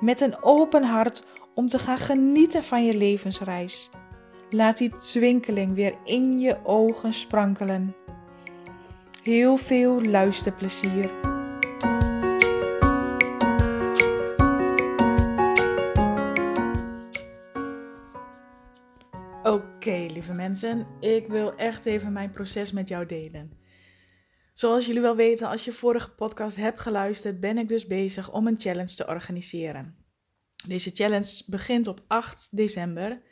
met een open hart om te gaan genieten van je levensreis. Laat die twinkeling weer in je ogen sprankelen. Heel veel luisterplezier. Oké, lieve mensen, ik wil echt even mijn proces met jou delen. Zoals jullie wel weten, als je vorige podcast hebt geluisterd, ben ik dus bezig om een challenge te organiseren. Deze challenge begint op 8 december.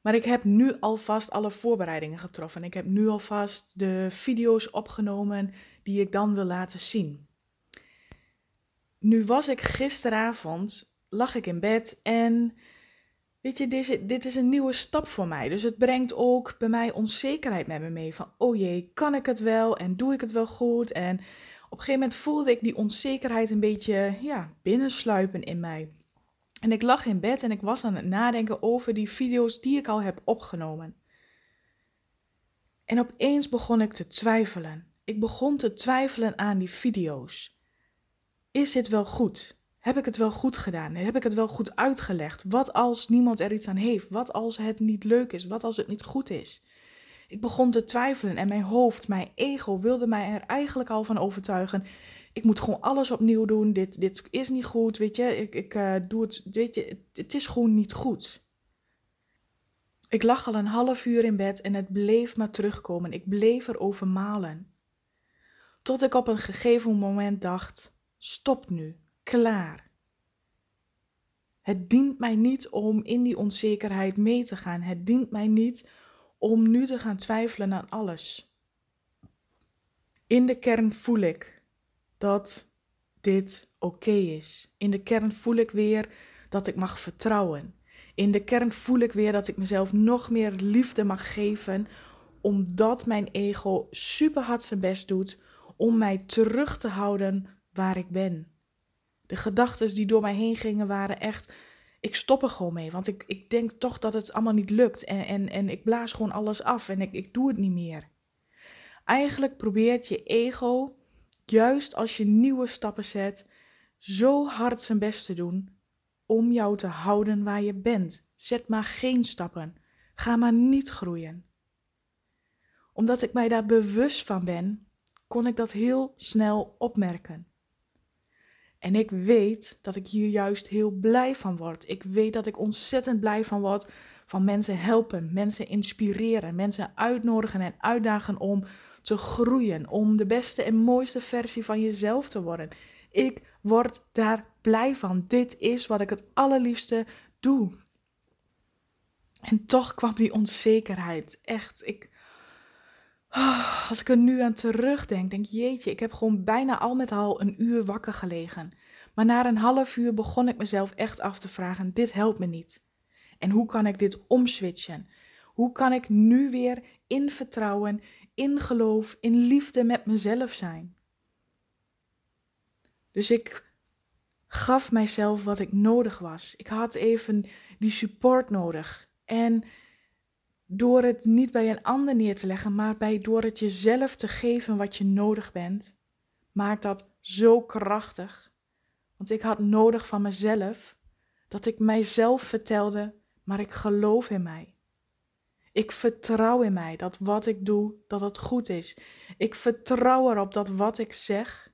Maar ik heb nu alvast alle voorbereidingen getroffen. Ik heb nu alvast de video's opgenomen die ik dan wil laten zien. Nu was ik gisteravond, lag ik in bed en Weet je, dit is, dit is een nieuwe stap voor mij. Dus het brengt ook bij mij onzekerheid met me mee. Van, oh jee, kan ik het wel? En doe ik het wel goed? En op een gegeven moment voelde ik die onzekerheid een beetje ja, binnensluipen in mij. En ik lag in bed en ik was aan het nadenken over die video's die ik al heb opgenomen. En opeens begon ik te twijfelen. Ik begon te twijfelen aan die video's. Is dit wel goed? Heb ik het wel goed gedaan? Heb ik het wel goed uitgelegd? Wat als niemand er iets aan heeft? Wat als het niet leuk is? Wat als het niet goed is? Ik begon te twijfelen en mijn hoofd, mijn ego wilde mij er eigenlijk al van overtuigen. Ik moet gewoon alles opnieuw doen. Dit, dit is niet goed, weet je. Ik, ik uh, doe het, weet je, het, het is gewoon niet goed. Ik lag al een half uur in bed en het bleef maar terugkomen. Ik bleef erover malen. Tot ik op een gegeven moment dacht: stop nu klaar. Het dient mij niet om in die onzekerheid mee te gaan. Het dient mij niet om nu te gaan twijfelen aan alles. In de kern voel ik dat dit oké is. In de kern voel ik weer dat ik mag vertrouwen. In de kern voel ik weer dat ik mezelf nog meer liefde mag geven, omdat mijn ego super hard zijn best doet om mij terug te houden waar ik ben. De gedachten die door mij heen gingen waren echt. Ik stop er gewoon mee, want ik, ik denk toch dat het allemaal niet lukt. En, en, en ik blaas gewoon alles af en ik, ik doe het niet meer. Eigenlijk probeert je ego, juist als je nieuwe stappen zet, zo hard zijn best te doen om jou te houden waar je bent. Zet maar geen stappen. Ga maar niet groeien. Omdat ik mij daar bewust van ben, kon ik dat heel snel opmerken. En ik weet dat ik hier juist heel blij van word. Ik weet dat ik ontzettend blij van word van mensen helpen, mensen inspireren, mensen uitnodigen en uitdagen om te groeien, om de beste en mooiste versie van jezelf te worden. Ik word daar blij van. Dit is wat ik het allerliefste doe. En toch kwam die onzekerheid. Echt, ik, Oh, als ik er nu aan terugdenk, denk jeetje, ik heb gewoon bijna al met al een uur wakker gelegen. Maar na een half uur begon ik mezelf echt af te vragen, dit helpt me niet. En hoe kan ik dit omswitchen? Hoe kan ik nu weer in vertrouwen, in geloof, in liefde met mezelf zijn? Dus ik gaf mijzelf wat ik nodig was. Ik had even die support nodig. En door het niet bij een ander neer te leggen, maar bij, door het jezelf te geven wat je nodig bent, maakt dat zo krachtig. Want ik had nodig van mezelf dat ik mijzelf vertelde, maar ik geloof in mij. Ik vertrouw in mij dat wat ik doe, dat het goed is. Ik vertrouw erop dat wat ik zeg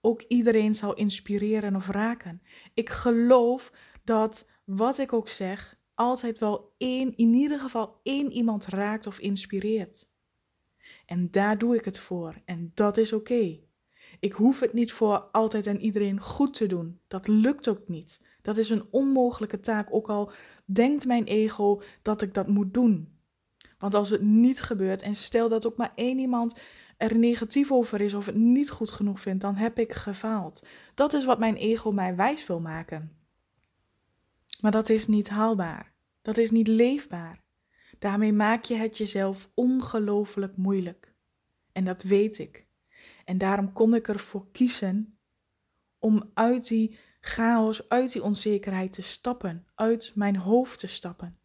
ook iedereen zal inspireren of raken. Ik geloof dat wat ik ook zeg, altijd wel één, in ieder geval één iemand raakt of inspireert. En daar doe ik het voor en dat is oké. Ik hoef het niet voor altijd en iedereen goed te doen. Dat lukt ook niet. Dat is een onmogelijke taak, ook al denkt mijn ego dat ik dat moet doen. Want als het niet gebeurt en stel dat ook maar één iemand er negatief over is of het niet goed genoeg vindt, dan heb ik gefaald. Dat is wat mijn ego mij wijs wil maken. Maar dat is niet haalbaar. Dat is niet leefbaar. Daarmee maak je het jezelf ongelooflijk moeilijk. En dat weet ik. En daarom kon ik ervoor kiezen om uit die chaos, uit die onzekerheid te stappen, uit mijn hoofd te stappen.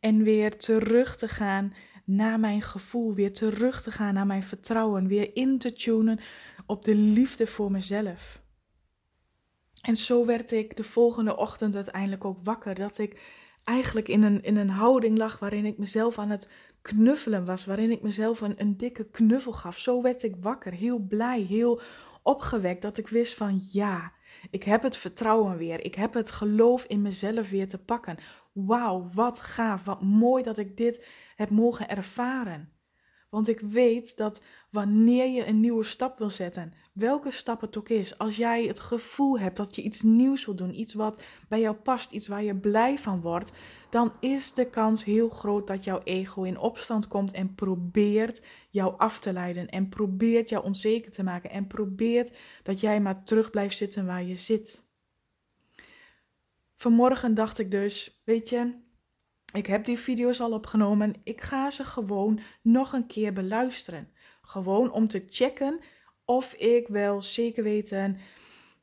En weer terug te gaan naar mijn gevoel, weer terug te gaan naar mijn vertrouwen, weer in te tunen op de liefde voor mezelf. En zo werd ik de volgende ochtend uiteindelijk ook wakker, dat ik eigenlijk in een, in een houding lag waarin ik mezelf aan het knuffelen was, waarin ik mezelf een, een dikke knuffel gaf. Zo werd ik wakker, heel blij, heel opgewekt, dat ik wist van ja, ik heb het vertrouwen weer, ik heb het geloof in mezelf weer te pakken. Wauw, wat gaaf, wat mooi dat ik dit heb mogen ervaren. Want ik weet dat wanneer je een nieuwe stap wil zetten, welke stap het ook is, als jij het gevoel hebt dat je iets nieuws wil doen, iets wat bij jou past, iets waar je blij van wordt, dan is de kans heel groot dat jouw ego in opstand komt en probeert jou af te leiden en probeert jou onzeker te maken en probeert dat jij maar terug blijft zitten waar je zit. Vanmorgen dacht ik dus, weet je, ik heb die video's al opgenomen. Ik ga ze gewoon nog een keer beluisteren. Gewoon om te checken of ik wel zeker weten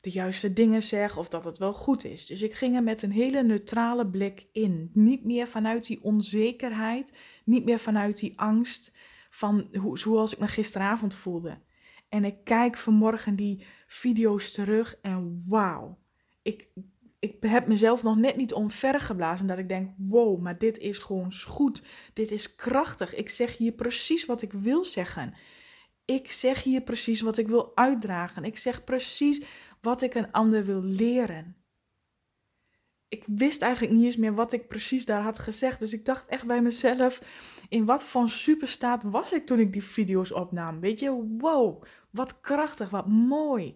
de juiste dingen zeg of dat het wel goed is. Dus ik ging er met een hele neutrale blik in. Niet meer vanuit die onzekerheid, niet meer vanuit die angst van hoe, zoals ik me gisteravond voelde. En ik kijk vanmorgen die video's terug en wauw. Ik ik heb mezelf nog net niet omvergeblazen dat ik denk, wow, maar dit is gewoon goed. Dit is krachtig. Ik zeg hier precies wat ik wil zeggen. Ik zeg hier precies wat ik wil uitdragen. Ik zeg precies wat ik een ander wil leren. Ik wist eigenlijk niet eens meer wat ik precies daar had gezegd. Dus ik dacht echt bij mezelf, in wat voor superstaat was ik toen ik die video's opnam? Weet je, wow, wat krachtig, wat mooi.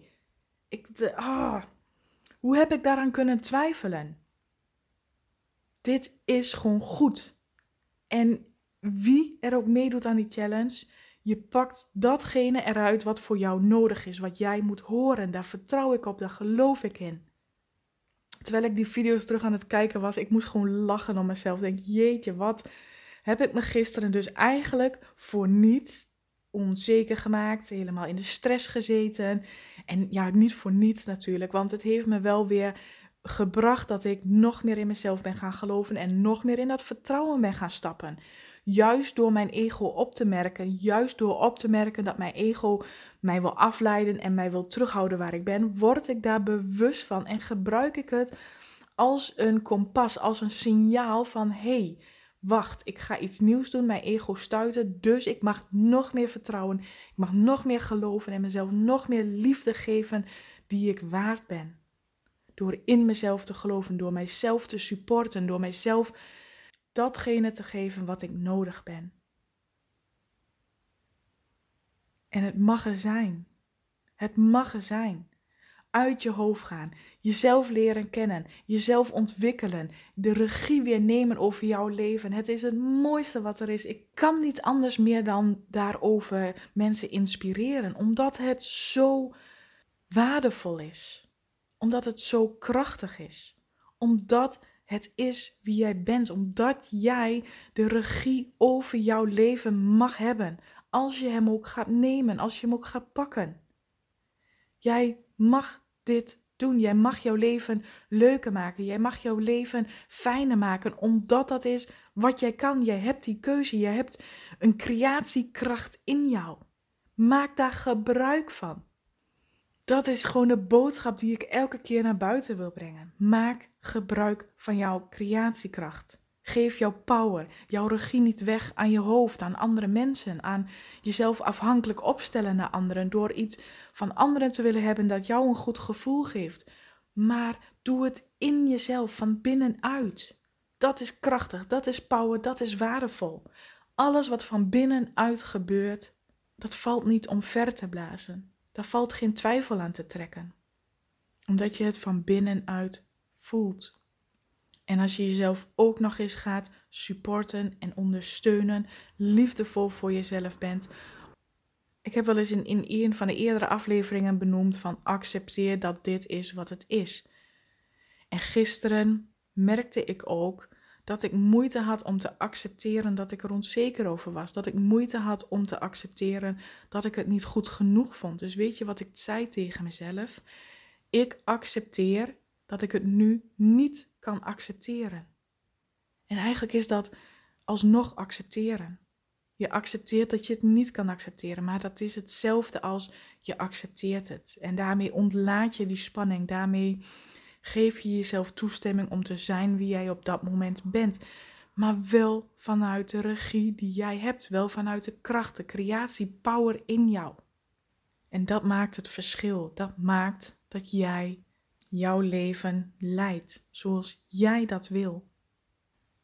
Ik, ah, hoe heb ik daaraan kunnen twijfelen? Dit is gewoon goed. En wie er ook meedoet aan die challenge, je pakt datgene eruit wat voor jou nodig is, wat jij moet horen. Daar vertrouw ik op, daar geloof ik in. Terwijl ik die video's terug aan het kijken was, ik moest gewoon lachen om mezelf. Denk, jeetje, wat heb ik me gisteren dus eigenlijk voor niets onzeker gemaakt, helemaal in de stress gezeten. En ja, niet voor niets natuurlijk, want het heeft me wel weer gebracht dat ik nog meer in mezelf ben gaan geloven en nog meer in dat vertrouwen ben gaan stappen. Juist door mijn ego op te merken, juist door op te merken dat mijn ego mij wil afleiden en mij wil terughouden waar ik ben, word ik daar bewust van en gebruik ik het als een kompas, als een signaal van hey, wacht, ik ga iets nieuws doen, mijn ego stuiten, dus ik mag nog meer vertrouwen, ik mag nog meer geloven en mezelf nog meer liefde geven die ik waard ben. Door in mezelf te geloven, door mijzelf te supporten, door mijzelf datgene te geven wat ik nodig ben. En het mag er zijn. Het mag er zijn uit je hoofd gaan. Jezelf leren kennen, jezelf ontwikkelen, de regie weer nemen over jouw leven. Het is het mooiste wat er is. Ik kan niet anders meer dan daarover mensen inspireren, omdat het zo waardevol is. Omdat het zo krachtig is. Omdat het is wie jij bent, omdat jij de regie over jouw leven mag hebben. Als je hem ook gaat nemen, als je hem ook gaat pakken. Jij mag dit doen. Jij mag jouw leven leuker maken. Jij mag jouw leven fijner maken, omdat dat is wat jij kan. Jij hebt die keuze. Je hebt een creatiekracht in jou. Maak daar gebruik van. Dat is gewoon de boodschap die ik elke keer naar buiten wil brengen. Maak gebruik van jouw creatiekracht. Geef jouw power, jouw regie niet weg aan je hoofd, aan andere mensen, aan jezelf afhankelijk opstellen naar anderen door iets van anderen te willen hebben dat jou een goed gevoel geeft. Maar doe het in jezelf, van binnenuit. Dat is krachtig, dat is power, dat is waardevol. Alles wat van binnenuit gebeurt, dat valt niet om ver te blazen. Daar valt geen twijfel aan te trekken. Omdat je het van binnenuit voelt. En als je jezelf ook nog eens gaat supporten en ondersteunen, liefdevol voor jezelf bent. Ik heb wel eens in, in een van de eerdere afleveringen benoemd van accepteer dat dit is wat het is. En gisteren merkte ik ook dat ik moeite had om te accepteren dat ik er onzeker over was. Dat ik moeite had om te accepteren dat ik het niet goed genoeg vond. Dus weet je wat ik zei tegen mezelf? Ik accepteer dat ik het nu niet kan accepteren. En eigenlijk is dat alsnog accepteren. Je accepteert dat je het niet kan accepteren, maar dat is hetzelfde als je accepteert het. En daarmee ontlaat je die spanning, daarmee geef je jezelf toestemming om te zijn wie jij op dat moment bent. Maar wel vanuit de regie die jij hebt, wel vanuit de kracht, de creatie, power in jou. En dat maakt het verschil. Dat maakt dat jij jouw leven leidt zoals jij dat wil.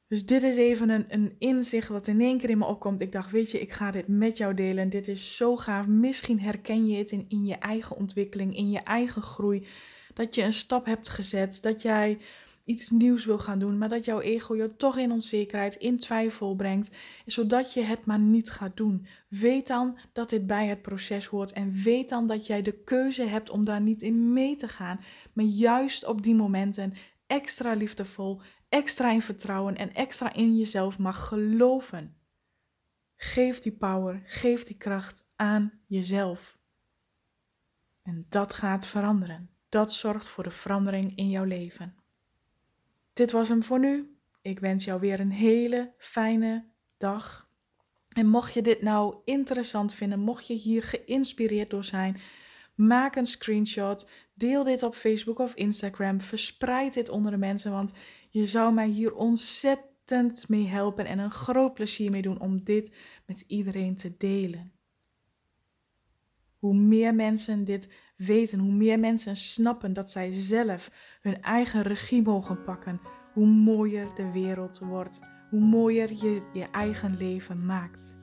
Dus dit is even een, een inzicht wat in één keer in me opkomt. Ik dacht, weet je, ik ga dit met jou delen. Dit is zo gaaf. Misschien herken je het in, in je eigen ontwikkeling, in je eigen groei. Dat je een stap hebt gezet, dat jij iets nieuws wil gaan doen, maar dat jouw ego je toch in onzekerheid, in twijfel brengt, zodat je het maar niet gaat doen. Weet dan dat dit bij het proces hoort en weet dan dat jij de keuze hebt om daar niet in mee te gaan, maar juist op die momenten extra liefdevol, extra in vertrouwen en extra in jezelf mag geloven. Geef die power, geef die kracht aan jezelf. En dat gaat veranderen. Dat zorgt voor de verandering in jouw leven. Dit was hem voor nu. Ik wens jou weer een hele fijne dag. En mocht je dit nou interessant vinden, mocht je hier geïnspireerd door zijn, maak een screenshot, deel dit op Facebook of Instagram, verspreid dit onder de mensen, want je zou mij hier ontzettend mee helpen en een groot plezier mee doen om dit met iedereen te delen. Hoe meer mensen dit weten, hoe meer mensen snappen dat zij zelf hun eigen regie mogen pakken, hoe mooier de wereld wordt, hoe mooier je je eigen leven maakt.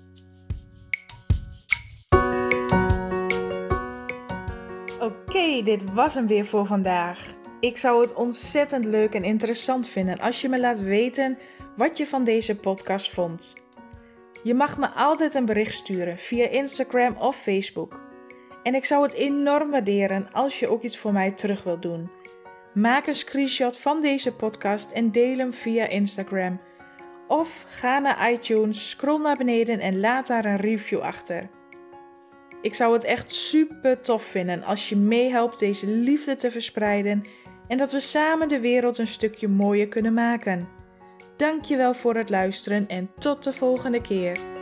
Oké, dit was hem weer voor vandaag. Ik zou het ontzettend leuk en interessant vinden als je me laat weten wat je van deze podcast vond. Je mag me altijd een bericht sturen via Instagram of Facebook. En ik zou het enorm waarderen als je ook iets voor mij terug wilt doen. Maak een screenshot van deze podcast en deel hem via Instagram. Of ga naar iTunes, scroll naar beneden en laat daar een review achter. Ik zou het echt super tof vinden als je meehelpt deze liefde te verspreiden en dat we samen de wereld een stukje mooier kunnen maken. Dankjewel voor het luisteren en tot de volgende keer.